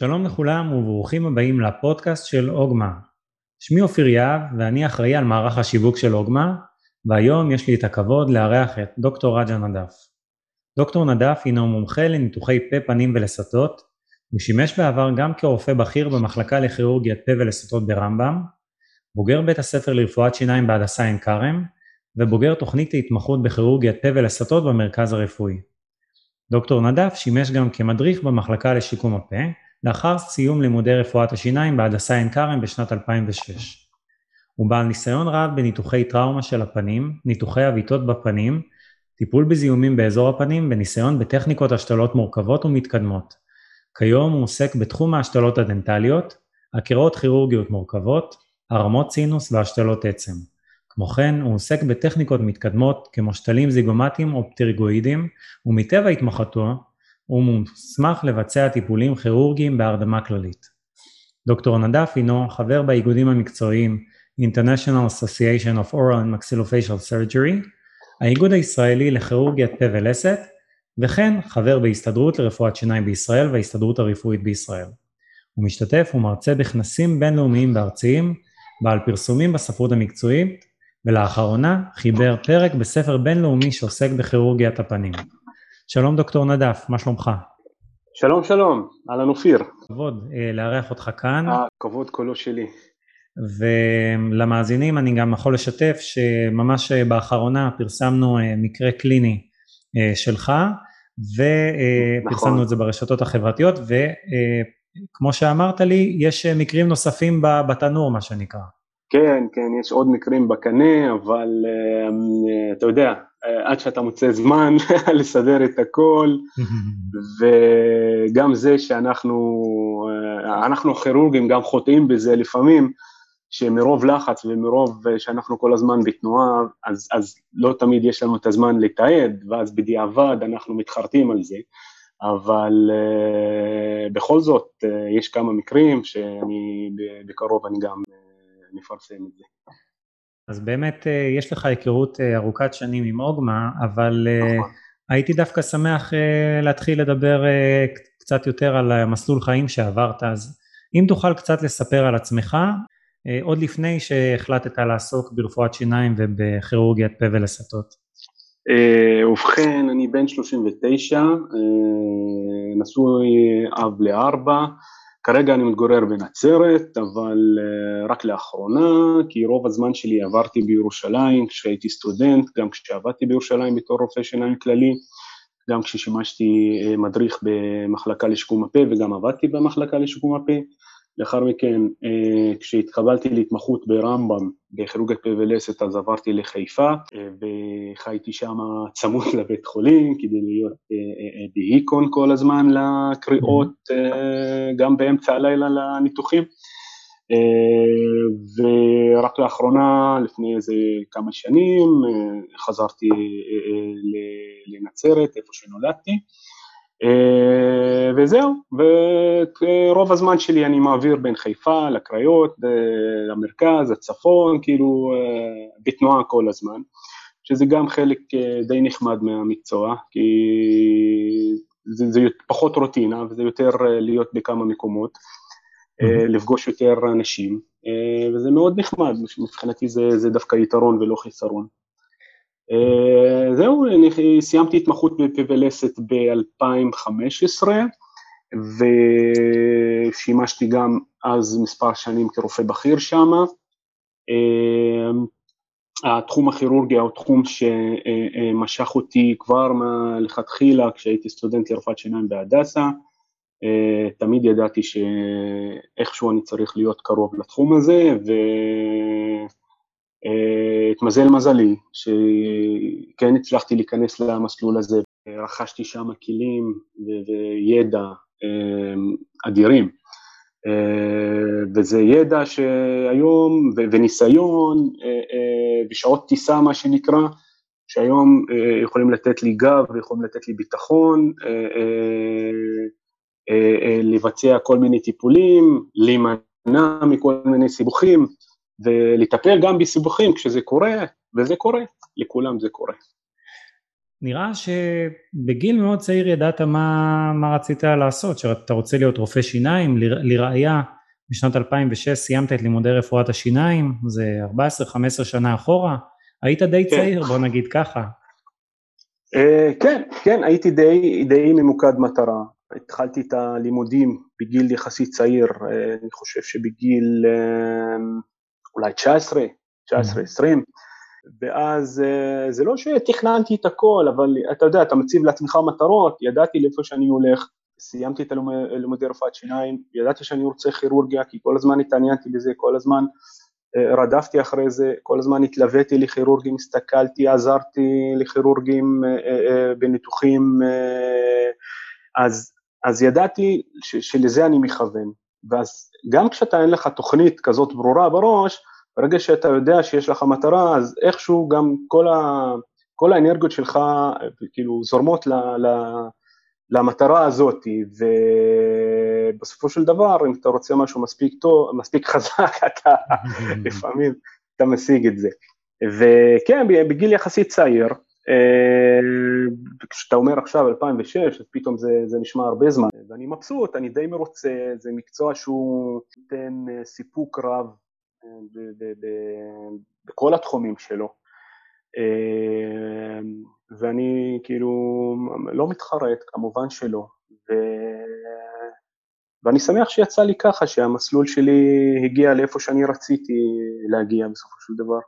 שלום לכולם וברוכים הבאים לפודקאסט של אוגמה. שמי אופיר יהב ואני אחראי על מערך השיווק של אוגמה, והיום יש לי את הכבוד לארח את דוקטור רג'ה נדף. דוקטור נדף הינו מומחה לניתוחי פה פנים ולסתות, הוא שימש בעבר גם כרופא בכיר במחלקה לכירורגיית פה ולסתות ברמב"ם, בוגר בית הספר לרפואת שיניים בהדסה עין כרם, ובוגר תוכנית ההתמחות בכירורגיית פה ולסתות במרכז הרפואי. דוקטור נדף שימש גם כמדריך במחלקה לשיקום הפה, לאחר סיום לימודי רפואת השיניים בהדסה עין כרם בשנת 2006. הוא בעל ניסיון רב בניתוחי טראומה של הפנים, ניתוחי עוויתות בפנים, טיפול בזיהומים באזור הפנים וניסיון בטכניקות השתלות מורכבות ומתקדמות. כיום הוא עוסק בתחום ההשתלות הדנטליות, עקירות כירורגיות מורכבות, הרמות סינוס והשתלות עצם. כמו כן, הוא עוסק בטכניקות מתקדמות כמו שתלים זיגומטיים או פטריגואידים, ומטבע התמחתו, הוא מוסמך לבצע טיפולים כירורגיים בהרדמה כללית. דוקטור נדף הינו חבר באיגודים המקצועיים International Association of Oral and Maxillofacial Surgery, האיגוד הישראלי לכירורגיית פה ולסת, וכן חבר בהסתדרות לרפואת שיניים בישראל וההסתדרות הרפואית בישראל. הוא משתתף ומרצה בכנסים בינלאומיים וארציים, בעל פרסומים בספרות המקצועית, ולאחרונה חיבר פרק בספר בינלאומי שעוסק בכירורגיית הפנים. שלום דוקטור נדף, מה שלומך? שלום שלום, אהלן אופיר. כבוד אה, לארח אותך כאן. הכבוד כולו שלי. ולמאזינים אני גם יכול לשתף שממש באחרונה פרסמנו אה, מקרה קליני אה, שלך ופרסמנו נכון. את זה ברשתות החברתיות וכמו שאמרת לי יש מקרים נוספים בתנור מה שנקרא. כן, כן, יש עוד מקרים בקנה, אבל uh, אתה יודע, uh, עד שאתה מוצא זמן לסדר את הכל, וגם זה שאנחנו, uh, אנחנו כירורגים גם חוטאים בזה לפעמים, שמרוב לחץ ומרוב שאנחנו כל הזמן בתנועה, אז, אז לא תמיד יש לנו את הזמן לתעד, ואז בדיעבד אנחנו מתחרטים על זה, אבל uh, בכל זאת uh, יש כמה מקרים שאני בקרוב אני גם נפרסם את זה. אז באמת אה, יש לך היכרות אה, ארוכת שנים עם אוגמה, אבל אה, נכון. הייתי דווקא שמח להתחיל לדבר קצת יותר על המסלול חיים שעברת, אז אם תוכל קצת לספר על עצמך, עוד לפני שהחלטת לעסוק ברפואת שיניים ובכירורגיית פה ולסתות. ובכן, אני בן 39, נשוי אב לארבע, כרגע אני מתגורר בנצרת, אבל uh, רק לאחרונה, כי רוב הזמן שלי עברתי בירושלים כשהייתי סטודנט, גם כשעבדתי בירושלים בתור רופא שיניים כללי, גם כששימשתי uh, מדריך במחלקה לשיקום הפה וגם עבדתי במחלקה לשיקום הפה. לאחר מכן, אה, כשהתקבלתי להתמחות ברמב"ם בכירורגית פה ולסת, אז עברתי לחיפה אה, וחייתי שם צמוד לבית חולים כדי להיות אה, בהיקון כל הזמן לקריאות, גם באמצע הלילה לניתוחים. ורק לאחרונה, לפני איזה כמה שנים, חזרתי לנצרת, איפה שנולדתי. אה, וזהו, ורוב הזמן שלי אני מעביר בין חיפה לקריות, אה, למרכז, הצפון, כאילו אה, בתנועה כל הזמן, שזה גם חלק די נחמד מהמקצוע, כי זה, זה פחות רוטינה וזה יותר להיות בכמה מקומות. לפגוש יותר אנשים, וזה מאוד נחמד, מבחינתי זה, זה דווקא יתרון ולא חיסרון. אה, זהו, אני סיימתי התמחות בפה ולסת ב-2015 ושימשתי גם אז מספר שנים כרופא בכיר שם. אה, התחום הכירורגיה הוא תחום שמשך אותי כבר מלכתחילה כשהייתי סטודנט לרפואת שיניים בהדסה. אה, תמיד ידעתי שאיכשהו אני צריך להיות קרוב לתחום הזה, ו... אה, התמזל מזלי שכן הצלחתי להיכנס למסלול הזה, רכשתי שם כלים וידע אה, אדירים. אה, וזה ידע שהיום, וניסיון, בשעות טיסה מה שנקרא, שהיום יכולים לתת לי גב ויכולים לתת לי ביטחון, לבצע כל מיני טיפולים, להימנע מכל מיני סיבוכים, ולטפל גם בסיבוכים כשזה קורה, וזה קורה, לכולם זה קורה. נראה שבגיל מאוד צעיר ידעת מה, מה רצית לעשות, שאתה רוצה להיות רופא שיניים, לראיה, בשנת 2006 סיימת את לימודי רפואת השיניים, זה 14-15 שנה אחורה, היית די כן. צעיר, בוא נגיד ככה. Uh, כן, כן, הייתי די, די ממוקד מטרה. התחלתי את הלימודים בגיל יחסית צעיר, uh, אני חושב שבגיל uh, אולי 19, 19, 20, ואז uh, זה לא שתכננתי את הכל, אבל אתה יודע, אתה מציב לעצמך מטרות, ידעתי לאיפה שאני הולך, סיימתי את לימודי רפואת שיניים, ידעתי שאני רוצה כירורגיה, כי כל הזמן התעניינתי בזה, כל הזמן אה, רדפתי אחרי זה, כל הזמן התלוויתי לכירורגים, הסתכלתי, עזרתי לכירורגים אה, אה, בניתוחים, אז, אז ידעתי ש, שלזה אני מכוון, ואז גם כשאתה אין לך תוכנית כזאת ברורה בראש, ברגע שאתה יודע שיש לך מטרה, אז איכשהו גם כל, ה, כל האנרגיות שלך כאילו זורמות ל, ל, למטרה הזאת, ובסופו של דבר, אם אתה רוצה משהו מספיק טוב, מספיק חזק, אתה לפעמים, אתה משיג את זה. וכן, בגיל יחסית צעיר, כשאתה אומר עכשיו 2006, אז פתאום זה, זה נשמע הרבה זמן, ואני מבסוט, אני די מרוצה, זה מקצוע שהוא נותן אה, סיפוק רב אה, בכל התחומים שלו. ואני כאילו לא מתחרט, כמובן שלא, ו... ואני שמח שיצא לי ככה, שהמסלול שלי הגיע לאיפה שאני רציתי להגיע בסופו של דבר.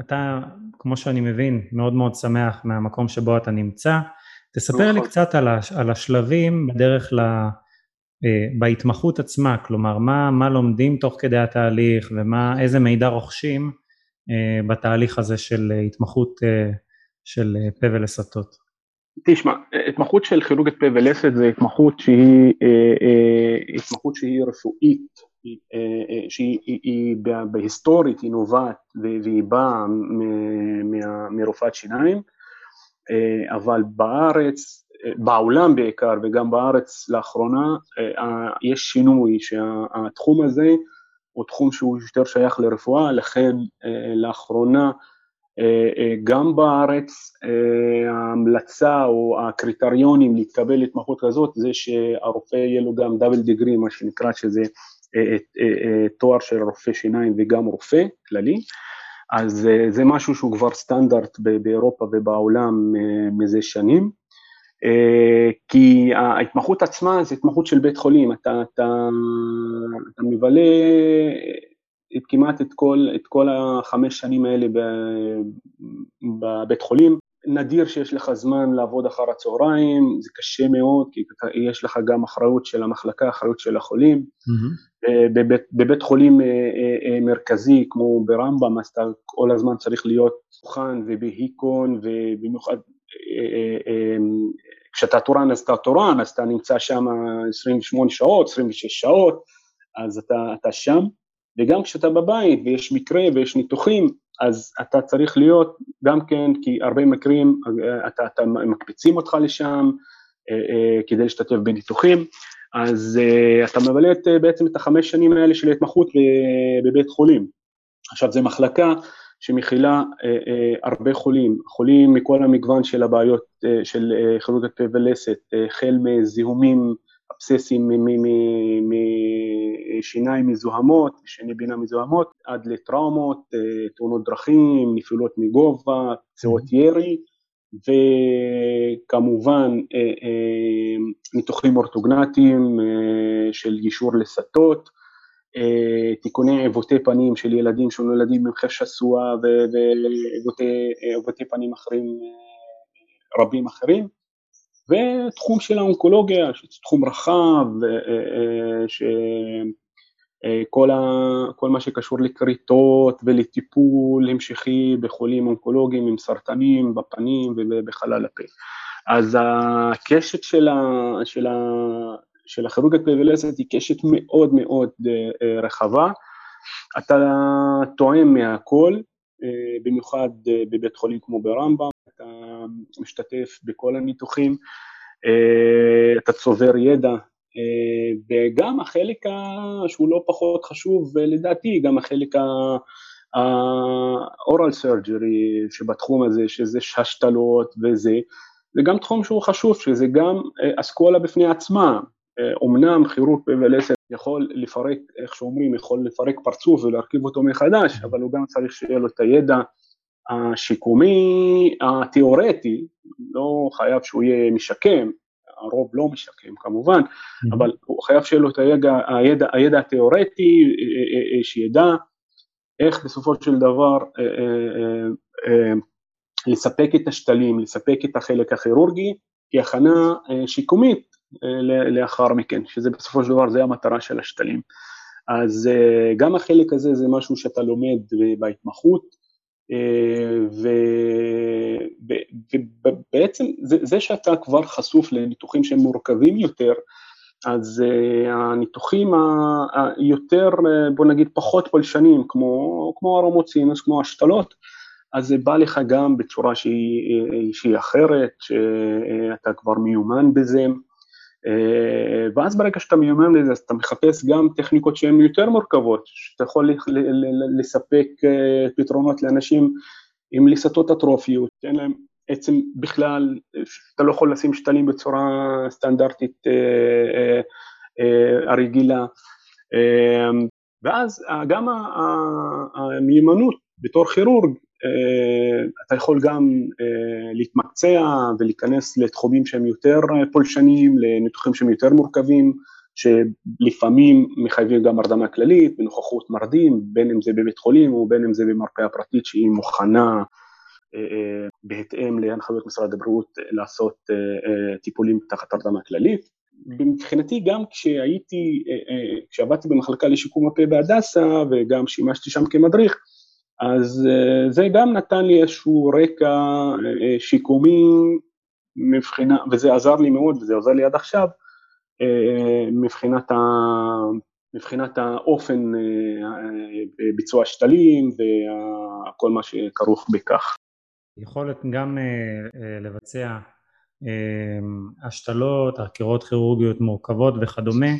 אתה, כמו שאני מבין, מאוד מאוד שמח מהמקום שבו אתה נמצא. תספר לי נכון. קצת על, הש, על השלבים בדרך ל... אה, בהתמחות עצמה, כלומר מה, מה לומדים תוך כדי התהליך ואיזה מידע רוכשים אה, בתהליך הזה של אה, התמחות אה, של פה ולסתות? תשמע, התמחות של כירורגית פה ולסת זה התמחות שהיא התמחות שהיא רפואית, שהיא בהיסטורית, היא נובעת והיא באה מרופאת שיניים, אבל בארץ, בעולם בעיקר וגם בארץ לאחרונה, יש שינוי שהתחום הזה הוא תחום שהוא יותר שייך לרפואה, לכן אה, לאחרונה אה, אה, גם בארץ ההמלצה או הקריטריונים להתקבל להתמחות כזאת זה שהרופא יהיה לו גם דאבל דיגרי, מה שנקרא שזה תואר של רופא שיניים וגם רופא כללי, אז זה משהו שהוא כבר סטנדרט באירופה ובעולם מזה שנים. אה, כי ההתמחות עצמה זה התמחות של בית חולים, אתה, אתה, אתה מבלה כמעט את כל, את כל החמש שנים האלה בבית חולים, נדיר שיש לך זמן לעבוד אחר הצהריים, זה קשה מאוד, כי יש לך גם אחריות של המחלקה, אחריות של החולים. Mm-hmm. בבית, בבית חולים אה, אה, מרכזי כמו ברמב"ם, אז אתה כל הזמן צריך להיות מוכן ובהיקון, ובמיוחד כשאתה תורן אז אתה תורן, אז אתה נמצא שם 28 שעות, 26 שעות, אז אתה, אתה שם, וגם כשאתה בבית ויש מקרה ויש ניתוחים, אז אתה צריך להיות גם כן, כי הרבה מקרים אתה, אתה מקפיצים אותך לשם אה, אה, כדי להשתתף בניתוחים, אז אה, אתה מבלה את, בעצם את החמש שנים האלה של ההתמחות בבית חולים. עכשיו, זו מחלקה שמכילה אה, אה, הרבה חולים, חולים מכל המגוון של הבעיות אה, של אה, כירורגית פה ולסת, אה, החל אה, מזיהומים אבססיים משיניים מזוהמות, שני בינה מזוהמות, עד לטראומות, אה, תאונות דרכים, נפילות מגובה, פציעות mm-hmm. ירי, וכמובן אה, אה, ניתוחים אורתוגנטיים של גישור לסתות, אה, תיקוני עיוותי פנים של ילדים שנולדים עם חש שסוע ועיוותי פנים אחרים, רבים אחרים, ותחום של האונקולוגיה, שזה תחום רחב, אה, שכל ה, מה שקשור לכריתות ולטיפול המשכי בחולים אונקולוגיים עם סרטנים בפנים ובחלל הפה. אז הקשת של, ה, של, ה, של הכירורגיה פריבילזית היא קשת מאוד מאוד אה, אה, רחבה. אתה טועם מהכל, אה, במיוחד בבית חולים כמו ברמב"ם, אתה משתתף בכל הניתוחים, אתה צובר ידע, וגם החלק שהוא לא פחות חשוב, לדעתי, גם החלק ה-oral surgery שבתחום הזה, שזה השתלות וזה, זה גם תחום שהוא חשוב, שזה גם אסכולה בפני עצמה, אומנם כירורג פה ולסת יכול לפרק, איך שאומרים, יכול לפרק פרצוף ולהרכיב אותו מחדש, אבל הוא גם צריך שיהיה לו את הידע השיקומי התיאורטי, לא חייב שהוא יהיה משקם, הרוב לא משקם כמובן, mm-hmm. אבל הוא חייב שיהיה לו את הידע, הידע, הידע התיאורטי, שידע איך בסופו של דבר לספק את השתלים, לספק את החלק הכירורגי כהכנה שיקומית לאחר מכן, שזה בסופו של דבר, זה המטרה של השתלים. אז גם החלק הזה זה משהו שאתה לומד בהתמחות, ובעצם זה, זה שאתה כבר חשוף לניתוחים שהם מורכבים יותר, אז הניתוחים היותר, בוא נגיד, פחות פולשניים, כמו, כמו הרמות סינוס, כמו השתלות, אז זה בא לך גם בצורה שהיא, שהיא אחרת, שאתה כבר מיומן בזה, ואז ברגע שאתה מיומן לזה, אז אתה מחפש גם טכניקות שהן יותר מורכבות, שאתה יכול לספק פתרונות לאנשים עם לסתות אטרופיות, שאין להם עצם בכלל, אתה לא יכול לשים שתלים בצורה סטנדרטית הרגילה, ואז גם המיומנות בתור כירורג אה, אתה יכול גם אה, להתמקצע ולהיכנס לתחומים שהם יותר פולשניים, לניתוחים שהם יותר מורכבים, שלפעמים מחייבים גם הרדמה כללית בנוכחות מרדים, בין אם זה בבית חולים או בין אם זה במרפאה פרטית שהיא מוכנה אה, בהתאם להנחיות משרד הבריאות לעשות טיפולים תחת הרדמה כללית. מבחינתי גם כשהייתי, כשעבדתי במחלקה לשיקום הפה בהדסה וגם שימשתי שם כמדריך, אז אה, זה גם נתן לי איזשהו רקע אה, שיקומי מבחינה, וזה עזר לי מאוד וזה עוזר לי עד עכשיו, אה, מבחינת, ה, מבחינת האופן ביצוע השתלים וכל מה שכרוך בכך. יכולת גם לבצע השתלות, הרכירות כירורגיות מורכבות וכדומה,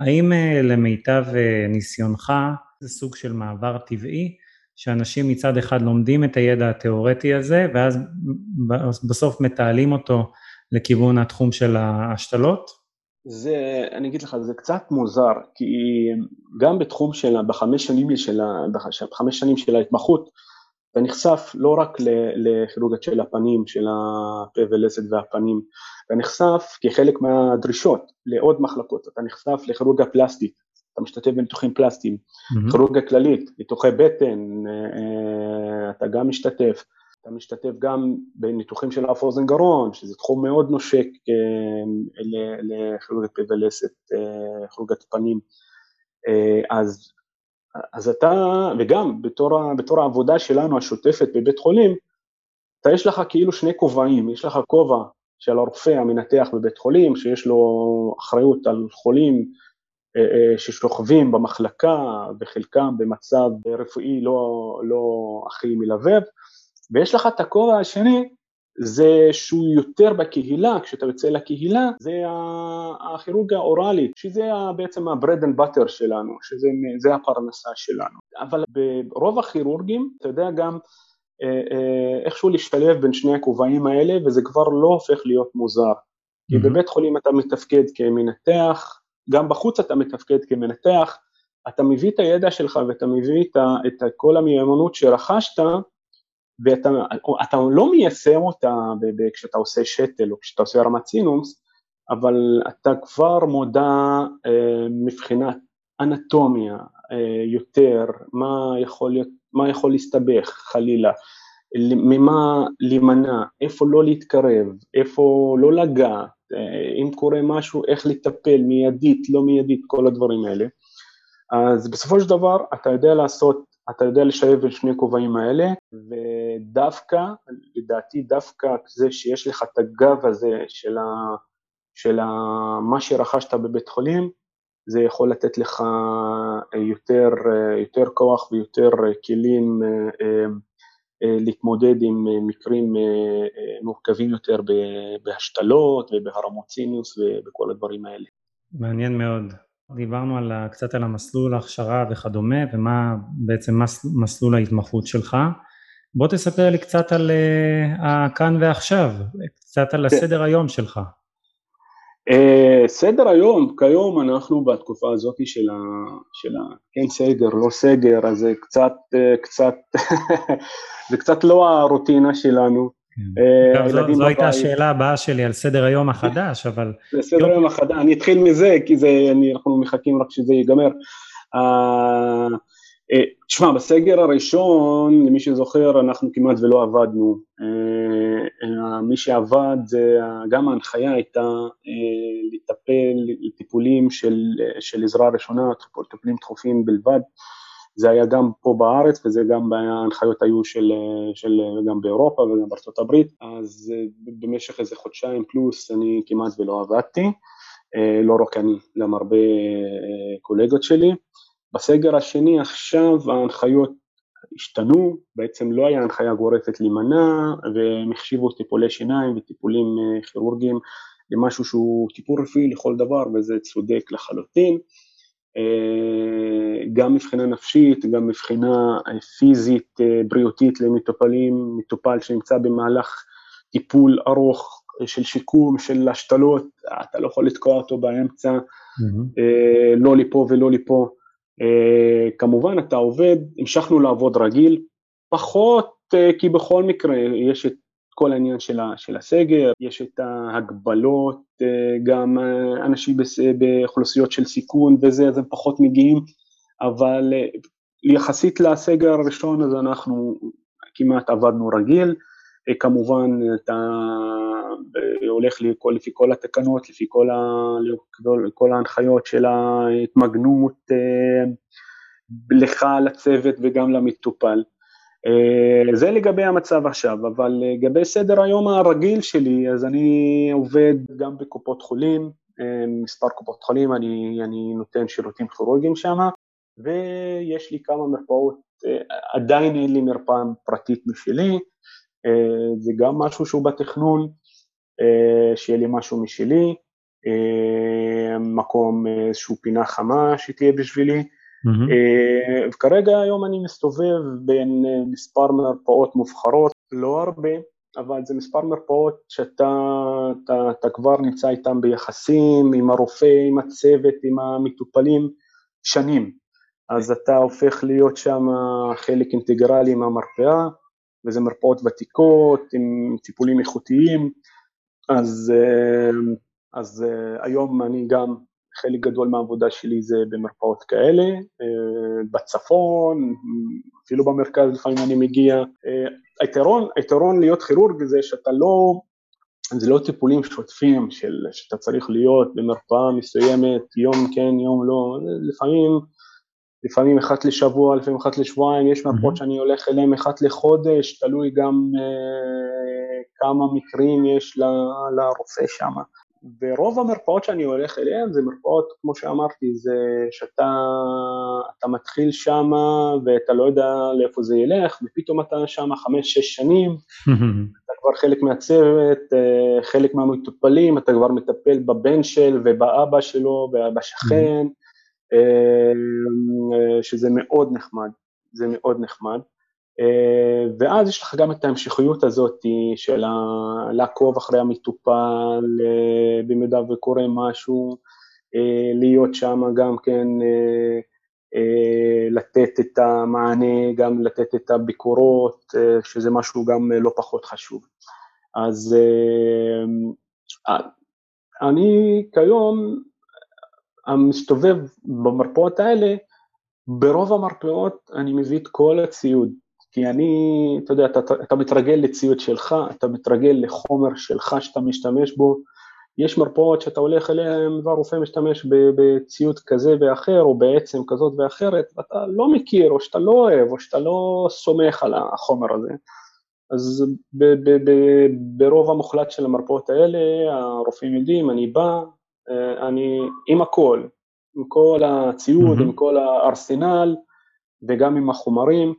האם למיטב ניסיונך זה סוג של מעבר טבעי שאנשים מצד אחד לומדים את הידע התיאורטי הזה, ואז בסוף מתעלים אותו לכיוון התחום של ההשתלות? זה, אני אגיד לך, זה קצת מוזר, כי גם בתחום של, בחמש שנים של, בחמש שנים של ההתמחות, אתה נחשף לא רק לכירורגיה של הפנים, של הפה ולסת והפנים, אתה נחשף כחלק מהדרישות לעוד מחלקות, אתה נחשף לכירורגיה פלסטית, אתה משתתף בניתוחים פלסטיים, mm-hmm. כירורגיה כללית, ניתוחי בטן, אה, אה, אתה גם משתתף, אתה משתתף גם בניתוחים של אף אוזן גרון, שזה תחום מאוד נושק אה, לכירורגית פה ולסת, כירורגית פנים, אז, אז אתה, וגם בתור, בתור העבודה שלנו השוטפת בבית חולים, אתה יש לך כאילו שני כובעים, יש לך כובע של הרופא המנתח בבית חולים, שיש לו אחריות על חולים ששוכבים במחלקה וחלקם במצב רפואי לא, לא הכי מלבב, ויש לך את הכובע השני, זה שהוא יותר בקהילה, כשאתה יוצא לקהילה, זה הכירורגיה האוראלית, שזה בעצם ה-bread and butter שלנו, שזה הפרנסה שלנו. אבל ברוב הכירורגים, אתה יודע גם אה, איכשהו להשתלב בין שני הכובעים האלה, וזה כבר לא הופך להיות מוזר. כי בבית חולים אתה מתפקד כמנתח, גם בחוץ אתה מתפקד כמנתח, אתה מביא את הידע שלך ואתה מביא את, ה, את כל המיומנות שרכשת, ואתה לא מיישם אותה כשאתה עושה שתל או כשאתה עושה רמת סינוס, אבל אתה כבר מודע אה, מבחינת אנטומיה אה, יותר, מה יכול, להיות, מה יכול להסתבך חלילה, ממה להימנע, איפה לא להתקרב, איפה לא לגעת, אם קורה משהו, איך לטפל? מיידית, לא מיידית, כל הדברים האלה. אז בסופו של דבר אתה יודע לעשות, אתה יודע לשלב בין שני הכובעים האלה, ודווקא, לדעתי דווקא זה שיש לך את הגב הזה של, ה, של ה, מה שרכשת בבית חולים, זה יכול לתת לך יותר, יותר כוח ויותר כלים אה, אה, להתמודד עם אה, מקרים אה, מורכבים יותר בהשתלות ובהרמות סינוס ובכל הדברים האלה. מעניין מאוד. דיברנו על, קצת על המסלול ההכשרה וכדומה ומה בעצם מסלול ההתמחות שלך. בוא תספר לי קצת על הכאן ועכשיו, קצת על כן. הסדר היום שלך. Uh, סדר היום, כיום אנחנו בתקופה הזאת של, ה, של ה... כן סגר, לא סגר, אז קצת, קצת, זה קצת לא הרוטינה שלנו. כן. זו, זו הייתה השאלה הבאה שלי על סדר היום החדש, אבל... סדר היום החדש, אני אתחיל מזה, כי זה, אני, אנחנו מחכים רק שזה ייגמר. Uh, תשמע, בסגר הראשון, למי שזוכר, אנחנו כמעט ולא עבדנו. מי שעבד, גם ההנחיה הייתה לטפל לטיפולים של, של עזרה ראשונה, טיפולים דחופים בלבד. זה היה גם פה בארץ וזה גם ההנחיות היו של, של גם באירופה וגם בארצות הברית, אז במשך איזה חודשיים פלוס אני כמעט ולא עבדתי, לא רק אני, גם הרבה קולגות שלי. בסגר השני עכשיו ההנחיות השתנו, בעצם לא היה הנחיה גורפת להימנע והם החשיבו טיפולי שיניים וטיפולים אה, כירורגיים למשהו שהוא טיפול רפואי לכל דבר וזה צודק לחלוטין. אה, גם מבחינה נפשית, גם מבחינה אה, פיזית, בריאותית למטופלים, מטופל שנמצא במהלך טיפול ארוך של שיקום, של השתלות, אתה לא יכול לתקוע אותו באמצע, mm-hmm. לא לפה ולא לפה. כמובן אתה עובד, המשכנו לעבוד רגיל, פחות כי בכל מקרה יש את כל העניין של, ה, של הסגר, יש את ההגבלות, uh, גם uh, אנשים באוכלוסיות של סיכון וזה, אז הם פחות מגיעים, אבל uh, יחסית לסגר הראשון אז אנחנו כמעט עבדנו רגיל, כמובן אתה הולך לכל, לפי כל התקנות, לפי כל, ה, כל ההנחיות של ההתמגנות אה, לך, לצוות וגם למטופל. אה, זה לגבי המצב עכשיו, אבל לגבי סדר היום הרגיל שלי, אז אני עובד גם בקופות חולים, אה, מספר קופות חולים, אני, אני נותן שירותים כירורגיים שם, ויש לי כמה מרפאות, עדיין אין לי מרפאה פרטית משלי, זה גם משהו שהוא בתכנון, אה, שיהיה לי משהו משלי, אה, מקום, איזושהי פינה חמה שתהיה בשבילי. Mm-hmm. וכרגע היום אני מסתובב בין מספר מרפאות מובחרות, לא הרבה, אבל זה מספר מרפאות שאתה אתה, אתה כבר נמצא איתם ביחסים, עם הרופא, עם הצוות, עם המטופלים, שנים. אז אתה הופך להיות שם חלק אינטגרלי מהמרפאה, וזה מרפאות ותיקות, עם טיפולים איכותיים, אז, אה, אז אה, היום אני גם, חלק גדול מהעבודה שלי זה במרפאות כאלה, אה, בצפון, אפילו במרכז לפעמים אני מגיע. היתרון, היתרון להיות כירורג זה שאתה לא, זה לא טיפולים שוטפים של, שאתה צריך להיות במרפאה מסוימת יום כן יום לא, לפעמים לפעמים אחת לשבוע, לפעמים אחת לשבועיים, יש מרפאות mm-hmm. שאני הולך אליהן אחת לחודש, תלוי גם אה, כמה מקרים יש לרופא שם. ורוב המרפאות שאני הולך אליהן זה מרפאות, כמו שאמרתי, זה שאתה מתחיל שם ואתה לא יודע לאיפה זה ילך, ופתאום אתה שם חמש-שש שנים, אתה כבר חלק מהצוות, אה, חלק מהמטופלים, אתה כבר מטפל בבן של ובאבא שלו ובשכן. Mm-hmm. אה, שזה מאוד נחמד, זה מאוד נחמד. אה, ואז יש לך גם את ההמשכיות הזאת של לעקוב אחרי המטופל, אה, במידה וקורה משהו, להיות שם גם כן, לתת את המענה, גם לתת את הביקורות, שזה משהו גם לא פחות חשוב. אז אני כיום המסתובב במרפאות האלה, ברוב המרפאות אני מביא את כל הציוד, כי אני, אתה יודע, אתה, אתה מתרגל לציוד שלך, אתה מתרגל לחומר שלך שאתה משתמש בו, יש מרפאות שאתה הולך אליהן והרופא משתמש בציוד כזה ואחר, או בעצם כזאת ואחרת, ואתה לא מכיר, או שאתה לא אוהב, או שאתה לא סומך על החומר הזה. אז ב- ב- ב- ברוב המוחלט של המרפאות האלה, הרופאים יודעים, אני בא, אה, אני עם הכל, עם כל הציוד, mm-hmm. עם כל הארסנל וגם עם החומרים,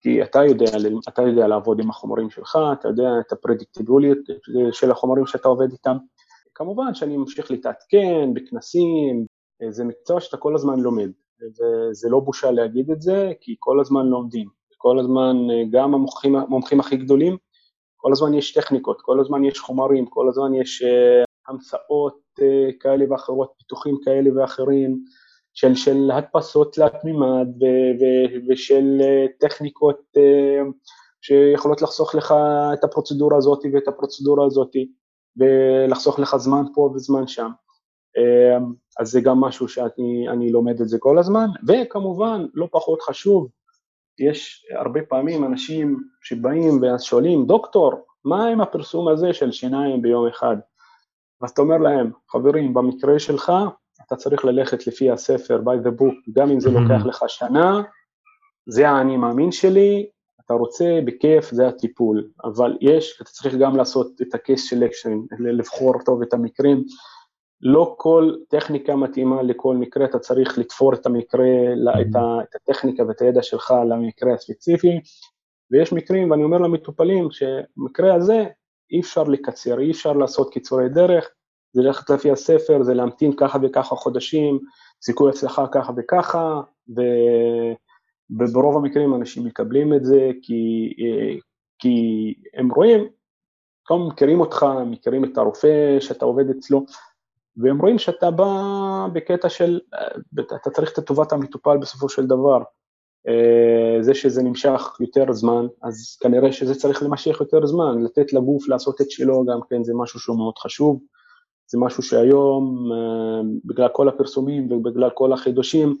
כי אתה יודע, אתה יודע לעבוד עם החומרים שלך, אתה יודע את הפרדיקטיבוליות של החומרים שאתה עובד איתם. כמובן שאני ממשיך להתעדכן בכנסים, זה מקצוע שאתה כל הזמן לומד, וזה לא בושה להגיד את זה, כי כל הזמן לומדים, כל הזמן, גם המומחים, המומחים הכי גדולים, כל הזמן יש טכניקות, כל הזמן יש חומרים, כל הזמן יש המצאות כאלה ואחרות, פיתוחים כאלה ואחרים, של, של הדפסות תלת מימד ושל טכניקות שיכולות לחסוך לך את הפרוצדורה הזאת ואת הפרוצדורה הזאת ולחסוך לך זמן פה וזמן שם. אז זה גם משהו שאני לומד את זה כל הזמן, וכמובן, לא פחות חשוב, יש הרבה פעמים אנשים שבאים ושואלים, דוקטור, מה עם הפרסום הזה של שיניים ביום אחד? אז אתה אומר להם, חברים, במקרה שלך, אתה צריך ללכת לפי הספר, by the book, גם אם זה לוקח לך שנה, זה האני מאמין שלי, אתה רוצה, בכיף, זה הטיפול, אבל יש, אתה צריך גם לעשות את ה-case selection, לבחור טוב את המקרים, לא כל טכניקה מתאימה לכל מקרה, אתה צריך לתפור את המקרה, את, ה, את הטכניקה ואת הידע שלך למקרה הספציפי, ויש מקרים, ואני אומר למטופלים, שמקרה הזה אי אפשר לקצר, אי אפשר לעשות קיצורי דרך, זה ללכת לפי הספר, זה להמתין ככה וככה חודשים, סיכוי הצלחה ככה וככה, וברוב המקרים אנשים מקבלים את זה כי, כי הם רואים, כמובן מכירים אותך, מכירים את הרופא שאתה עובד אצלו, והם רואים שאתה בא בקטע של, אתה צריך את טובת המטופל בסופו של דבר. זה שזה נמשך יותר זמן, אז כנראה שזה צריך להימשך יותר זמן, לתת לגוף לעשות את שלו גם כן, זה משהו שהוא מאוד חשוב. זה משהו שהיום, בגלל כל הפרסומים ובגלל כל החידושים,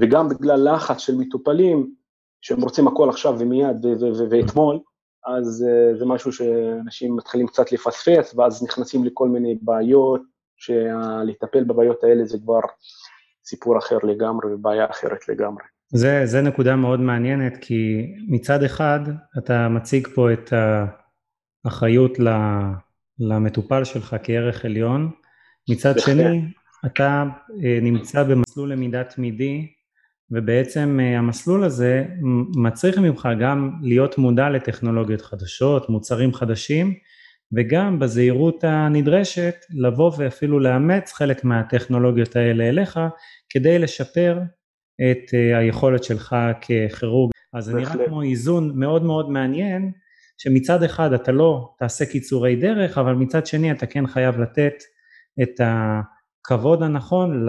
וגם בגלל לחץ של מטופלים, שהם רוצים הכל עכשיו ומיד ואתמול, אז זה משהו שאנשים מתחילים קצת לפספס, ואז נכנסים לכל מיני בעיות, שלטפל בבעיות האלה זה כבר סיפור אחר לגמרי ובעיה אחרת לגמרי. זה, זה נקודה מאוד מעניינת, כי מצד אחד אתה מציג פה את האחריות למטופל שלך כערך עליון, מצד שני אתה אה, נמצא במסלול למידה תמידי ובעצם אה, המסלול הזה מצריך ממך גם להיות מודע לטכנולוגיות חדשות, מוצרים חדשים וגם בזהירות הנדרשת לבוא ואפילו לאמץ חלק מהטכנולוגיות האלה אליך כדי לשפר את אה, היכולת שלך ככירורג. אז זה נראה כמו איזון מאוד מאוד מעניין שמצד אחד אתה לא תעשה קיצורי דרך אבל מצד שני אתה כן חייב לתת את הכבוד הנכון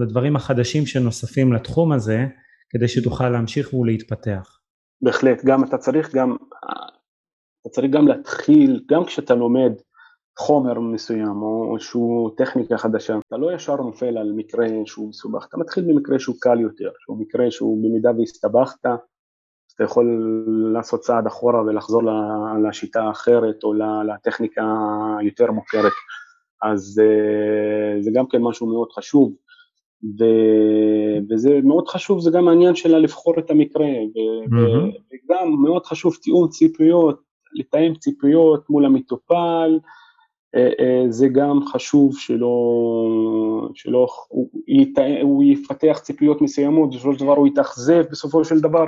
לדברים החדשים שנוספים לתחום הזה כדי שתוכל להמשיך ולהתפתח. בהחלט, גם אתה צריך גם, אתה צריך גם להתחיל, גם כשאתה לומד חומר מסוים או איזושהי טכניקה חדשה, אתה לא ישר נופל על מקרה שהוא מסובך, אתה מתחיל במקרה שהוא קל יותר, שהוא מקרה שהוא במידה והסתבכת, אתה יכול לעשות צעד אחורה ולחזור לשיטה האחרת או לטכניקה היותר מוכרת, אז אה, זה גם כן משהו מאוד חשוב, ו, וזה מאוד חשוב, זה גם העניין שלה לבחור את המקרה, ו, mm-hmm. וגם מאוד חשוב תיאום ציפיות, לתאם ציפיות מול המטופל, אה, אה, זה גם חשוב שלא, שלא הוא, הוא יפתח ציפיות מסוימות, בסופו של דבר הוא יתאכזב בסופו של דבר,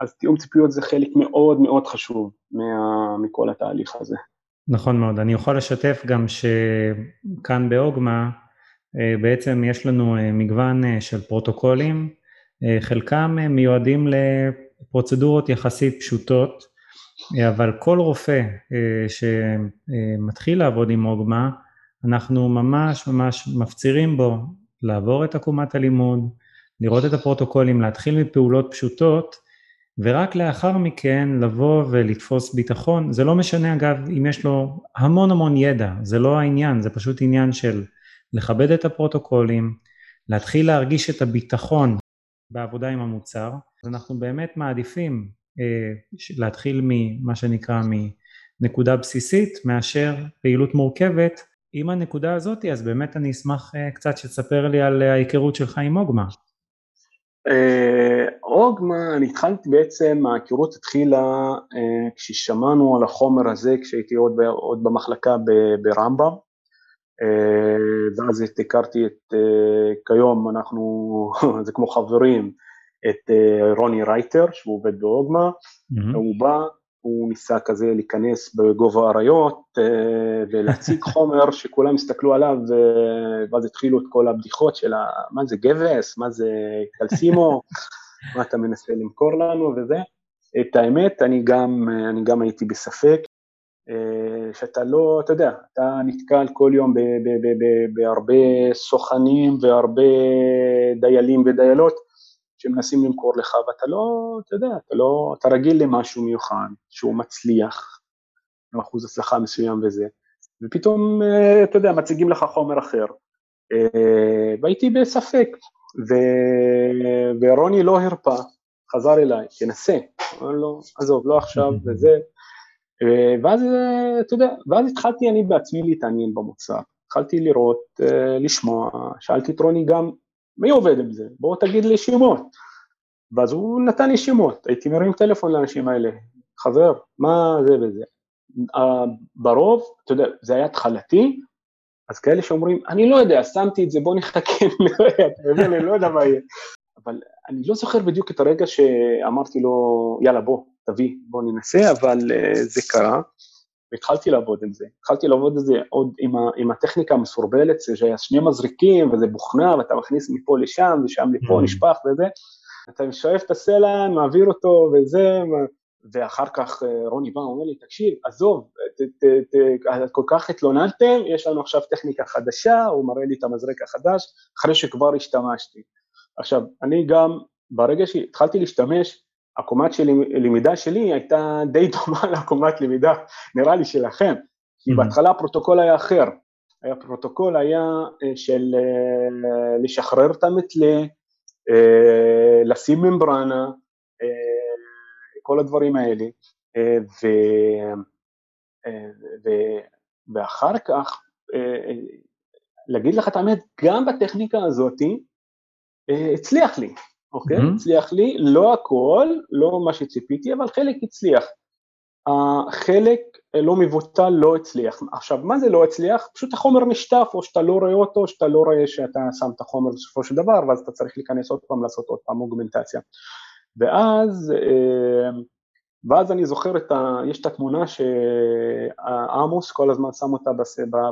אז תיאום ציפיות זה חלק מאוד מאוד חשוב מה, מכל התהליך הזה. נכון מאוד, אני יכול לשתף גם שכאן באוגמה אה, בעצם יש לנו מגוון של פרוטוקולים, חלקם מיועדים לפרוצדורות יחסית פשוטות, אבל כל רופא אה, שמתחיל לעבוד עם אוגמה, אנחנו ממש ממש מפצירים בו לעבור את עקומת הלימוד, לראות את הפרוטוקולים, להתחיל מפעולות פשוטות, ורק לאחר מכן לבוא ולתפוס ביטחון. זה לא משנה אגב אם יש לו המון המון ידע, זה לא העניין, זה פשוט עניין של לכבד את הפרוטוקולים, להתחיל להרגיש את הביטחון בעבודה עם המוצר, אז אנחנו באמת מעדיפים אה, להתחיל ממה שנקרא מנקודה בסיסית מאשר פעילות מורכבת. עם הנקודה הזאת אז באמת אני אשמח אה, קצת שתספר לי על ההיכרות שלך עם אוגמה. אה, אוגמה, אני התחלתי בעצם, ההיכרות התחילה כששמענו על החומר הזה כשהייתי עוד, עוד במחלקה ברמב"ם ואז הכרתי את, כיום אנחנו, זה כמו חברים, את אה, רוני רייטר, שהוא עובד באוגמה, mm-hmm. הוא בא, הוא ניסה כזה להיכנס בגובה האריות ולהציג חומר שכולם הסתכלו עליו, ואז התחילו את כל הבדיחות של מה זה גבס, מה זה קלסימו, מה אתה מנסה למכור לנו? וזה. את האמת, אני גם, אני גם הייתי בספק, שאתה לא, אתה יודע, אתה נתקל כל יום בהרבה סוכנים והרבה דיילים ודיילות שמנסים למכור לך, ואתה לא, אתה יודע, אתה לא, אתה רגיל למשהו מיוחד, שהוא מצליח, עם אחוז הצלחה מסוים וזה, ופתאום, אתה יודע, מציגים לך חומר אחר. והייתי בספק, ו... ורוני לא הרפה, חזר אליי, תנסה, אמר לו, עזוב, לא עכשיו וזה, ואז, אתה יודע, ואז התחלתי אני בעצמי להתעניין במוצר, התחלתי לראות, לשמוע, שאלתי את רוני גם, מי עובד עם זה? בוא תגיד לי שמות. ואז הוא נתן לי שמות, הייתי מרים טלפון לאנשים האלה, חבר, מה זה וזה. ברוב, אתה יודע, זה היה התחלתי, אז כאלה שאומרים, אני לא יודע, שמתי את זה, בוא נחכה, אתה מבין, אני לא יודע מה יהיה. אבל אני לא זוכר בדיוק את הרגע שאמרתי לו, יאללה, בוא, תביא, בוא ננסה, אבל uh, זה קרה, והתחלתי לעבוד עם זה. התחלתי לעבוד עם זה עוד עם, ה, עם הטכניקה המסורבלת, שהיה שני מזריקים, וזה בוכנה, ואתה מכניס מפה לשם, ושם לפה mm. נשפך וזה. אתה שואף את ה saline, מעביר אותו וזה, ואחר כך אה, רוני בא, אומר לי, תקשיב, עזוב, ת, ת, ת, כל כך התלוננתם, יש לנו עכשיו טכניקה חדשה, הוא מראה לי את המזרק החדש, אחרי שכבר השתמשתי. עכשיו, אני גם, ברגע שהתחלתי להשתמש, העקומת של למידה שלי הייתה די דומה לעקומת למידה, נראה לי שלכם, כי. בהתחלה הפרוטוקול היה אחר, הפרוטוקול היה אה, של אה, לשחרר את המתלה, אה, לשים ממברנה, כל הדברים האלה, ו, ו, ואחר כך, להגיד לך את האמת, גם בטכניקה הזאתי, הצליח לי, אוקיי? Mm-hmm. הצליח לי, לא הכל, לא מה שציפיתי, אבל חלק הצליח. החלק לא מבוטל לא הצליח. עכשיו, מה זה לא הצליח? פשוט החומר נשטף, או שאתה לא רואה אותו, או שאתה לא רואה שאתה שם את החומר בסופו של דבר, ואז אתה צריך להיכנס עוד פעם, לעשות עוד פעם אוגמנטציה. ואז, אה, ואז אני זוכר את ה... יש את התמונה שעמוס כל הזמן שם אותה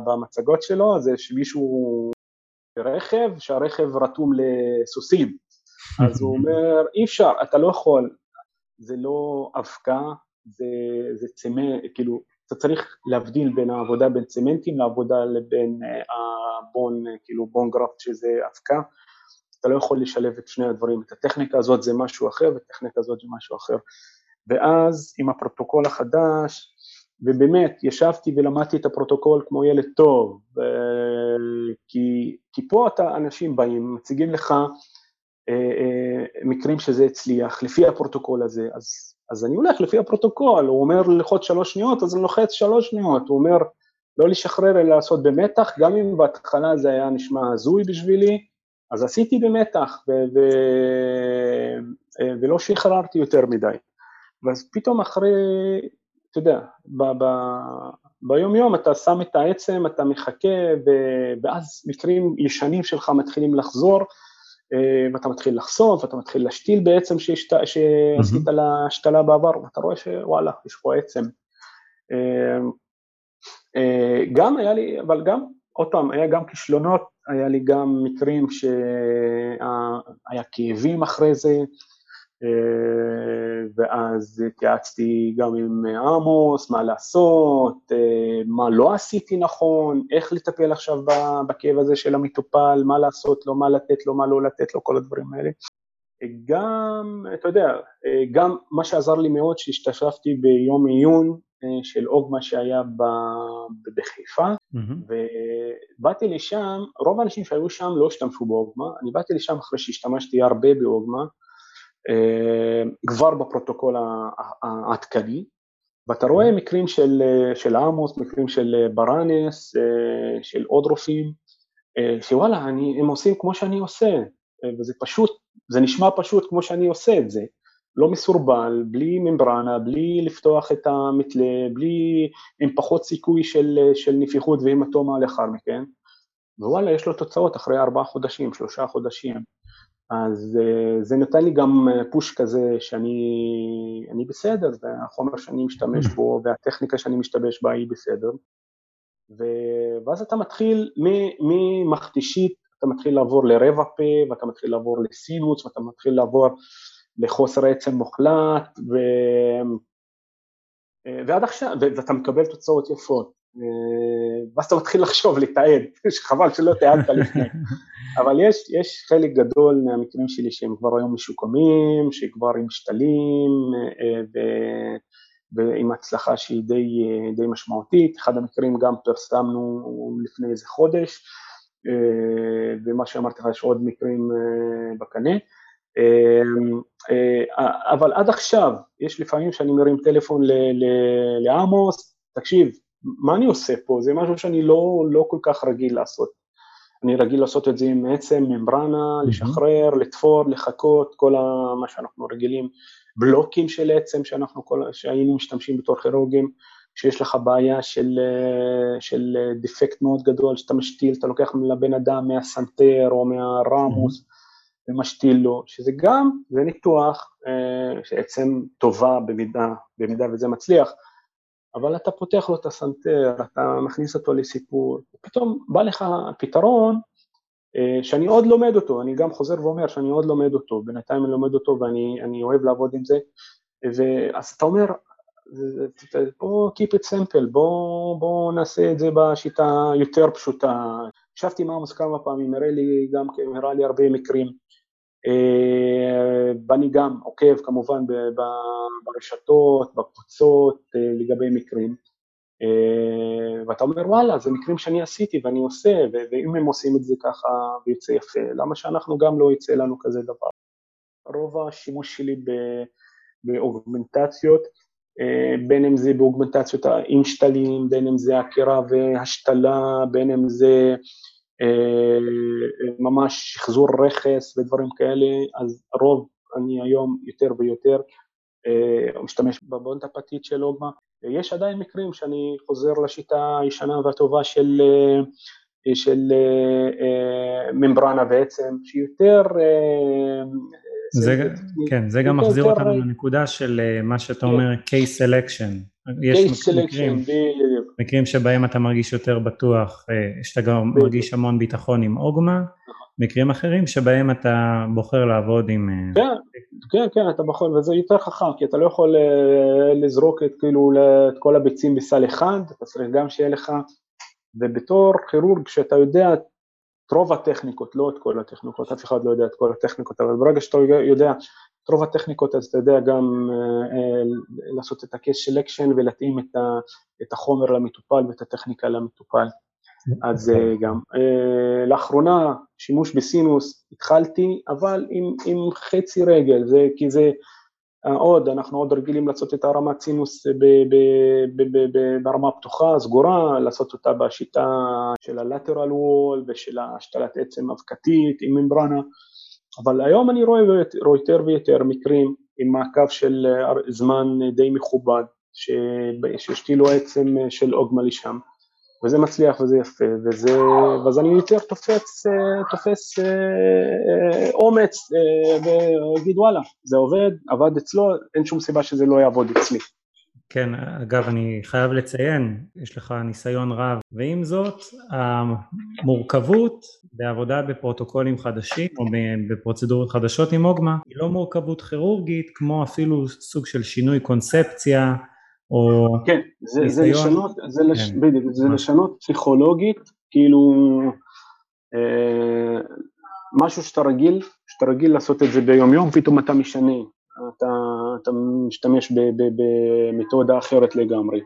במצגות שלו, אז יש מישהו ברכב, שהרכב רתום לסוסים. אז הוא אומר, אי אפשר, אתה לא יכול, זה לא אבקה, זה, זה צמנט, כאילו, אתה צריך להבדיל בין העבודה בין צמנטים לעבודה לבין ה bone, כאילו bone graft שזה אבקה, אתה לא יכול לשלב את שני הדברים, את הטכניקה הזאת זה משהו אחר והטכניקה הזאת זה משהו אחר. ואז עם הפרוטוקול החדש, ובאמת ישבתי ולמדתי את הפרוטוקול כמו ילד טוב, כי, כי פה אתה, אנשים באים, מציגים לך אה, אה, מקרים שזה הצליח, לפי הפרוטוקול הזה, אז, אז אני הולך לפי הפרוטוקול, הוא אומר ללחוץ שלוש שניות, אז אני לוחץ שלוש שניות, הוא אומר לא לשחרר אלא לעשות במתח, גם אם בהתחלה זה היה נשמע הזוי בשבילי, אז עשיתי במתח ו- ו- אה, ולא שחררתי יותר מדי. ואז פתאום אחרי, אתה יודע, ב- ב- ביום יום אתה שם את העצם, אתה מחכה, ו- ואז מקרים ישנים שלך מתחילים לחזור, אה, ואתה מתחיל לחשוף, ואתה מתחיל להשתיל בעצם שעשית לה השתלה בעבר, ואתה רואה שוואלה, יש פה עצם. אה, אה, גם היה לי, אבל גם, עוד פעם, היה גם כישלונות, היה לי גם מקרים שהיה כאבים אחרי זה, אה, ואז התייעצתי גם עם עמוס, מה לעשות, אה, מה לא עשיתי נכון, איך לטפל עכשיו בכאב הזה של המטופל, מה לעשות לו, מה לתת לו, מה לא לתת לו, כל הדברים האלה. גם, אתה יודע, גם מה שעזר לי מאוד שהשתתפתי ביום עיון של אוגמה שהיה בחיפה, mm-hmm. ובאתי לשם, רוב האנשים שהיו שם לא השתמשו באוגמה, אני באתי לשם אחרי שהשתמשתי הרבה באוגמה, אה, כבר בפרוטוקול העדכני, ואתה רואה מקרים של, של עמוס, מקרים של ברנס, אה, של עוד רופאים, אה, שוואלה, אני, הם עושים כמו שאני עושה, וזה פשוט, זה נשמע פשוט כמו שאני עושה את זה, לא מסורבל, בלי ממברנה, בלי לפתוח את המתלה, בלי, עם פחות סיכוי של, של נפיחות והמטומה לאחר מכן, ווואלה, יש לו תוצאות אחרי ארבעה חודשים, שלושה חודשים. אז זה נותן לי גם פוש כזה שאני בסדר, זה החומר שאני משתמש בו והטכניקה שאני משתמש בה היא בסדר. ואז אתה מתחיל ממכתישית, אתה מתחיל לעבור לרבע פה, ואתה מתחיל לעבור לסינוס, ואתה מתחיל לעבור לחוסר עצם מוחלט, ו... ועד עכשיו, ואתה מקבל תוצאות יפות. ואז אתה מתחיל לחשוב, לתעד, שחבל שלא תיעדת לפני. אבל יש, יש חלק גדול מהמקרים שלי שהם כבר היום משוקמים, שכבר עם משתלים, ו... ועם הצלחה שהיא די, די משמעותית, אחד המקרים גם פרסמנו לפני איזה חודש, אה, ומה שאמרתי לך יש עוד מקרים אה, בקנה, אה, אבל עד עכשיו יש לפעמים שאני מרים טלפון לעמוס, תקשיב, מה אני עושה פה? זה משהו שאני לא, לא כל כך רגיל לעשות. אני רגיל לעשות את זה עם עצם, ממברנה, לשחרר, לתפור, לחכות, כל מה שאנחנו רגילים בלוקים של עצם שאנחנו כל, שהיינו משתמשים בתור כירורגים, שיש לך בעיה של, של דיפקט מאוד גדול, שאתה משתיל, אתה לוקח לבן אדם מהסנטר או מהרמוס. ומשתיל לו, שזה גם, זה ניתוח אה, שעצם טובה במידה, במידה וזה מצליח, אבל אתה פותח לו את הסנטר, אתה מכניס אותו לסיפור, ופתאום בא לך פתרון אה, שאני עוד לומד אותו, אני גם חוזר ואומר שאני עוד לומד אותו, בינתיים אני לומד אותו ואני אוהב לעבוד עם זה, ואז אתה אומר, בוא keep it simple, בוא, בוא נעשה את זה בשיטה יותר פשוטה. ישבתי עם עמוס כמה פעמים, הראה לי גם, הראה לי הרבה מקרים, אה, ואני גם עוקב כמובן ברשתות, בקבוצות, אה, לגבי מקרים. אה, ואתה אומר וואלה זה מקרים שאני עשיתי ואני עושה ואם הם עושים את זה ככה ויוצא יפה למה שאנחנו גם לא יצא לנו כזה דבר. רוב השימוש שלי באוגמנטציות אה, בין אם זה באוגמנטציות עם שתלים, בין אם זה עקירה והשתלה, בין אם זה אה, ממש שחזור רכס ודברים כאלה, אז רוב אני היום יותר ויותר משתמש בבונט הפתית של אוגמה, יש עדיין מקרים שאני חוזר לשיטה הישנה והטובה של, אה, של אה, אה, ממברנה בעצם, שהיא יותר... זה, זה, כן, זה גם מחזיר אותנו לנקודה של מה שאתה כן. אומר case selection. יש מקרים, מקרים שבהם אתה מרגיש יותר בטוח, שאתה גם מרגיש המון ביטחון עם אוגמה, מקרים אחרים שבהם אתה בוחר לעבוד עם... כן, כן, כן, אתה בוחר, וזה יותר חכם, כי אתה לא יכול אה, לזרוק את, כאילו, את כל הביצים בסל אחד, אתה צריך גם שיהיה לך, ובתור כירורג שאתה יודע את רוב הטכניקות, לא את כל הטכניקות, אף אחד לא יודע את כל הטכניקות, אבל ברגע שאתה יודע את רוב הטכניקות, אז אתה יודע גם אה, אה, לעשות את ה-case selection ולהתאים את, החומר למטופל ואת הטכניקה למטופל. אז אה, גם. לאחרונה שימוש בסינוס התחלתי, אבל עם, עם חצי רגל, זה כי זה עוד, אנחנו עוד רגילים לעשות את הרמת סינוס ב, ב, ב, ב, ב, ברמה פתוחה, סגורה, לעשות אותה בשיטה של ה-lateral wall ושל השתלת עצם אבקתית עם ממברנה, אבל היום אני רואה, יותר ויותר מקרים עם מעקב של זמן די מכובד, שהשתילו עצם של אוגמה לשם. וזה מצליח וזה יפה, וזה, ואז אני יותר תופס, אה, תופס אה, אה, אומץ ואגיד וואלה, זה עובד, עבד אצלו, אין שום סיבה שזה לא יעבוד אצלי. כן, אגב אני חייב לציין, יש לך ניסיון רב, ועם זאת המורכבות בעבודה בפרוטוקולים חדשים או בפרוצדורות חדשות עם אוגמה היא לא מורכבות כירורגית כמו אפילו סוג של שינוי קונספציה או כן, זה, זה לשנות, זה, כן. לש, בדיוק, זה לשנות פסיכולוגית, כאילו אה, משהו שאתה רגיל, שאתה רגיל לעשות את זה ביום יום, פתאום אתה משנה, אתה, אתה משתמש במתודה אחרת לגמרי.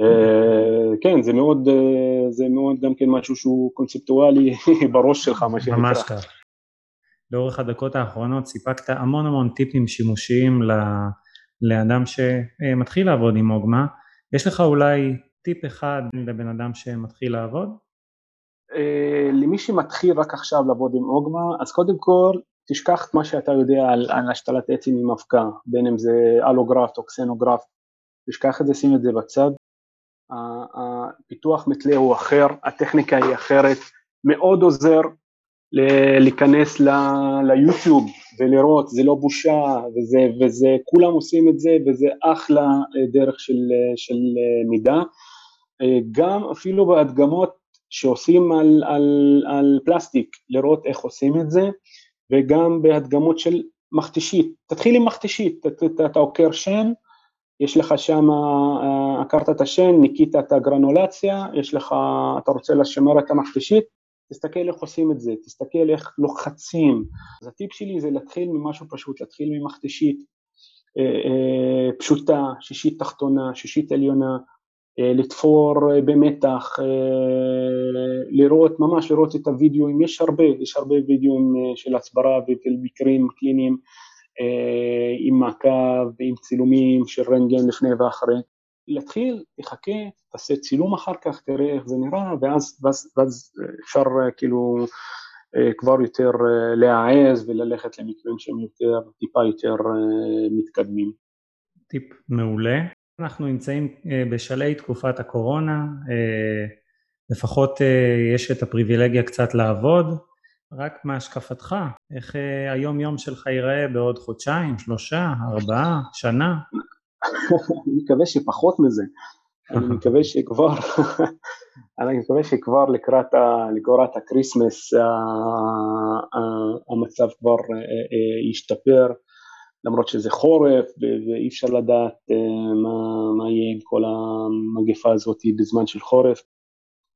אה, כן, זה מאוד, אה, זה מאוד גם כן משהו שהוא קונספטואלי בראש שלך, מה שנקרא. ממש כך. לאורך הדקות האחרונות סיפקת המון המון טיפים שימושיים. לאדם שמתחיל לעבוד עם אוגמה, יש לך אולי טיפ אחד לבן אדם שמתחיל לעבוד? אה, למי שמתחיל רק עכשיו לעבוד עם אוגמה, אז קודם כל תשכח את מה שאתה יודע על, על השתלת עצים עם אבקה, בין אם זה אלוגרפט או קסנוגרפט, תשכח את זה, שים את זה בצד. הפיתוח מתלה הוא אחר, הטכניקה היא אחרת, מאוד עוזר להיכנס ליוטיוב ולראות, זה לא בושה, וזה, וזה, כולם עושים את זה, וזה אחלה דרך של, של מידע. גם אפילו בהדגמות שעושים על, על, על פלסטיק, לראות איך עושים את זה, וגם בהדגמות של מכתשית, תתחיל עם מכתשית, אתה, עוקר שן, יש לך שם, אה, עקרת את השן, ניקית את הגרנולציה, יש לך, אתה רוצה לשמר את המכתשית, תסתכל איך עושים את זה, תסתכל איך לוחצים. אז הטיפ שלי זה להתחיל ממשהו פשוט, להתחיל ממכתשית אה, אה, פשוטה, שישית תחתונה, שישית עליונה, לתפור במתח, לראות, ממש לראות את הוידאוים, יש הרבה, יש הרבה וידאוים של הסברה ומקרים קליניים עם מעקב ועם צילומים של רנטגן לפני ואחרי. להתחיל, תחכה, תעשה צילום אחר כך, תראה איך זה נראה, ואז, ואז, ואז אפשר כאילו כבר יותר להעז וללכת למקרים שהם יותר, טיפה יותר מתקדמים. טיפ מעולה. אנחנו נמצאים בשלהי תקופת הקורונה, לפחות יש את הפריבילגיה קצת לעבוד, רק מהשקפתך, איך היום יום שלך ייראה בעוד חודשיים, שלושה, ארבעה, שנה? אני מקווה שפחות מזה, אני מקווה שכבר, אני מקווה שכבר לקראת, לקראת ה Christmas המצב כבר ישתפר, למרות שזה חורף ואי אפשר לדעת מה, מה יהיה עם כל המגפה הזאת בזמן של חורף,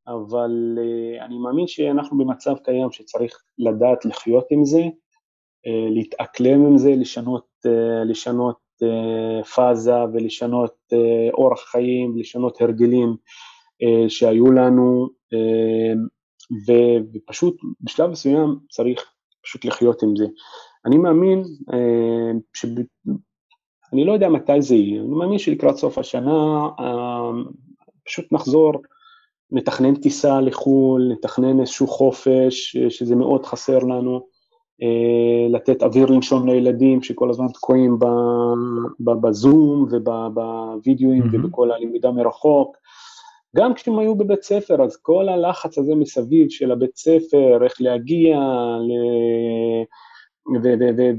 אבל אני מאמין שאנחנו במצב קיים שצריך לדעת לחיות עם זה, להתאקלם עם זה, לשנות, לשנות פאזה ולשנות אורח חיים, לשנות הרגלים שהיו לנו, ופשוט בשלב מסוים צריך פשוט לחיות עם זה. אני מאמין, ש... אני לא יודע מתי זה יהיה, אני מאמין שלקראת סוף השנה פשוט נחזור נתכנן טיסה לחו"ל, נתכנן איזשהו חופש, שזה מאוד חסר לנו, אה, לתת אוויר לנשום לילדים שכל הזמן תקועים בזום ובווידאוים mm-hmm. ובכל הלמידה מרחוק. גם כשהם היו בבית ספר, אז כל הלחץ הזה מסביב של הבית ספר, איך להגיע, ל...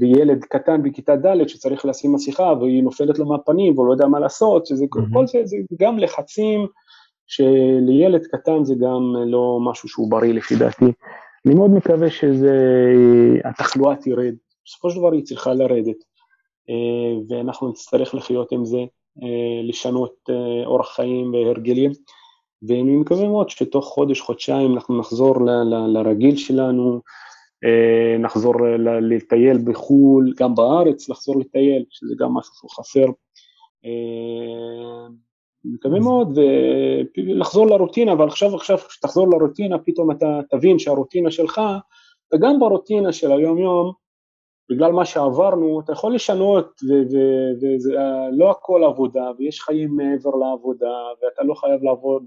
וילד קטן בכיתה ד' שצריך לשים מסכה והיא נופלת לו מהפנים והוא לא יודע מה לעשות, שזה mm-hmm. כל זה, זה גם לחצים שלילד קטן זה גם לא משהו שהוא בריא לפי דעתי. אני מאוד מקווה שהתחלואה תרד, בסופו של דבר היא צריכה לרדת, אה, ואנחנו נצטרך לחיות עם זה, אה, לשנות אה, אורח חיים והרגלים, ואני מקווה מאוד שתוך חודש, חודשיים אנחנו נחזור ל- ל- לרגיל שלנו, נחזור לטייל בחו"ל, גם בארץ לחזור לטייל, שזה גם משהו שהוא חסר. מקווה מאוד, ולחזור לרוטינה, אבל עכשיו עכשיו כשתחזור לרוטינה פתאום אתה תבין שהרוטינה שלך, וגם ברוטינה של היום יום, בגלל מה שעברנו, אתה יכול לשנות, וזה לא הכל עבודה, ויש חיים מעבר לעבודה, ואתה לא חייב לעבוד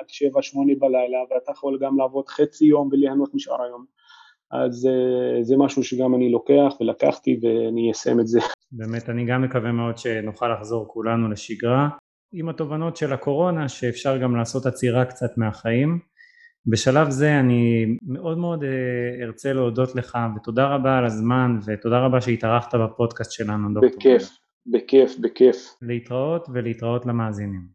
עד שבע, שמונה בלילה, ואתה יכול גם לעבוד חצי יום וליהנות משאר היום. אז uh, זה משהו שגם אני לוקח ולקחתי ואני אסיים את זה. באמת, אני גם מקווה מאוד שנוכל לחזור כולנו לשגרה. עם התובנות של הקורונה שאפשר גם לעשות עצירה קצת מהחיים. בשלב זה אני מאוד מאוד אה, ארצה להודות לך ותודה רבה על הזמן ותודה רבה שהתארחת בפודקאסט שלנו דוקטור. בכיף, בכיף, בכיף. להתראות ולהתראות למאזינים.